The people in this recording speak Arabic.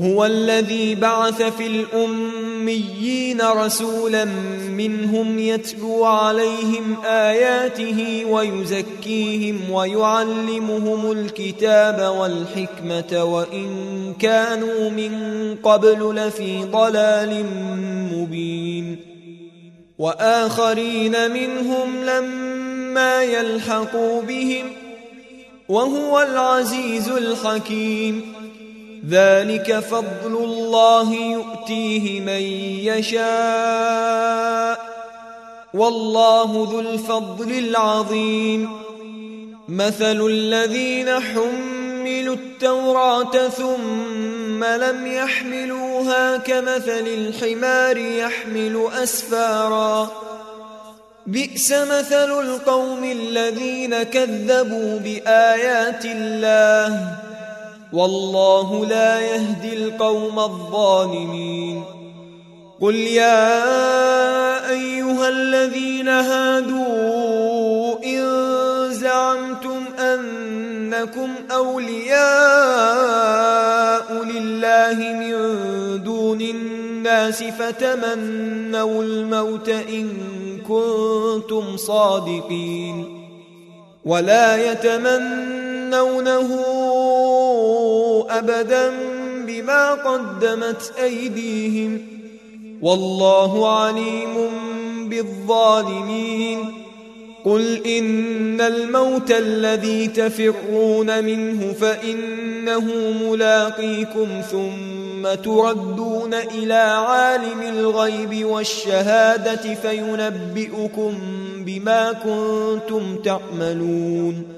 هو الذي بعث في الأميين رسولا منهم يتلو عليهم آياته ويزكيهم ويعلمهم الكتاب والحكمة وإن كانوا من قبل لفي ضلال مبين. وآخرين منهم لما يلحقوا بهم وهو العزيز الحكيم. ذلك فضل الله يؤتيه من يشاء. والله ذو الفضل العظيم. مثل الذين حملوا التوراة ثم لم يحملوها كمثل الحمار يحمل أسفارا. بئس مثل القوم الذين كذبوا بآيات الله. والله لا يهدي القوم الظالمين. قل يا أيها الذين هادوا إن زعمتم أنكم أولياء لله من دون الناس فتمنوا الموت إن كنتم صادقين. ولا يتمنونه أبدا بما قدمت أيديهم والله عليم بالظالمين قل إن الموت الذي تفرون منه فإنه ملاقيكم ثم تردون إلى عالم الغيب والشهادة فينبئكم بما كنتم تعملون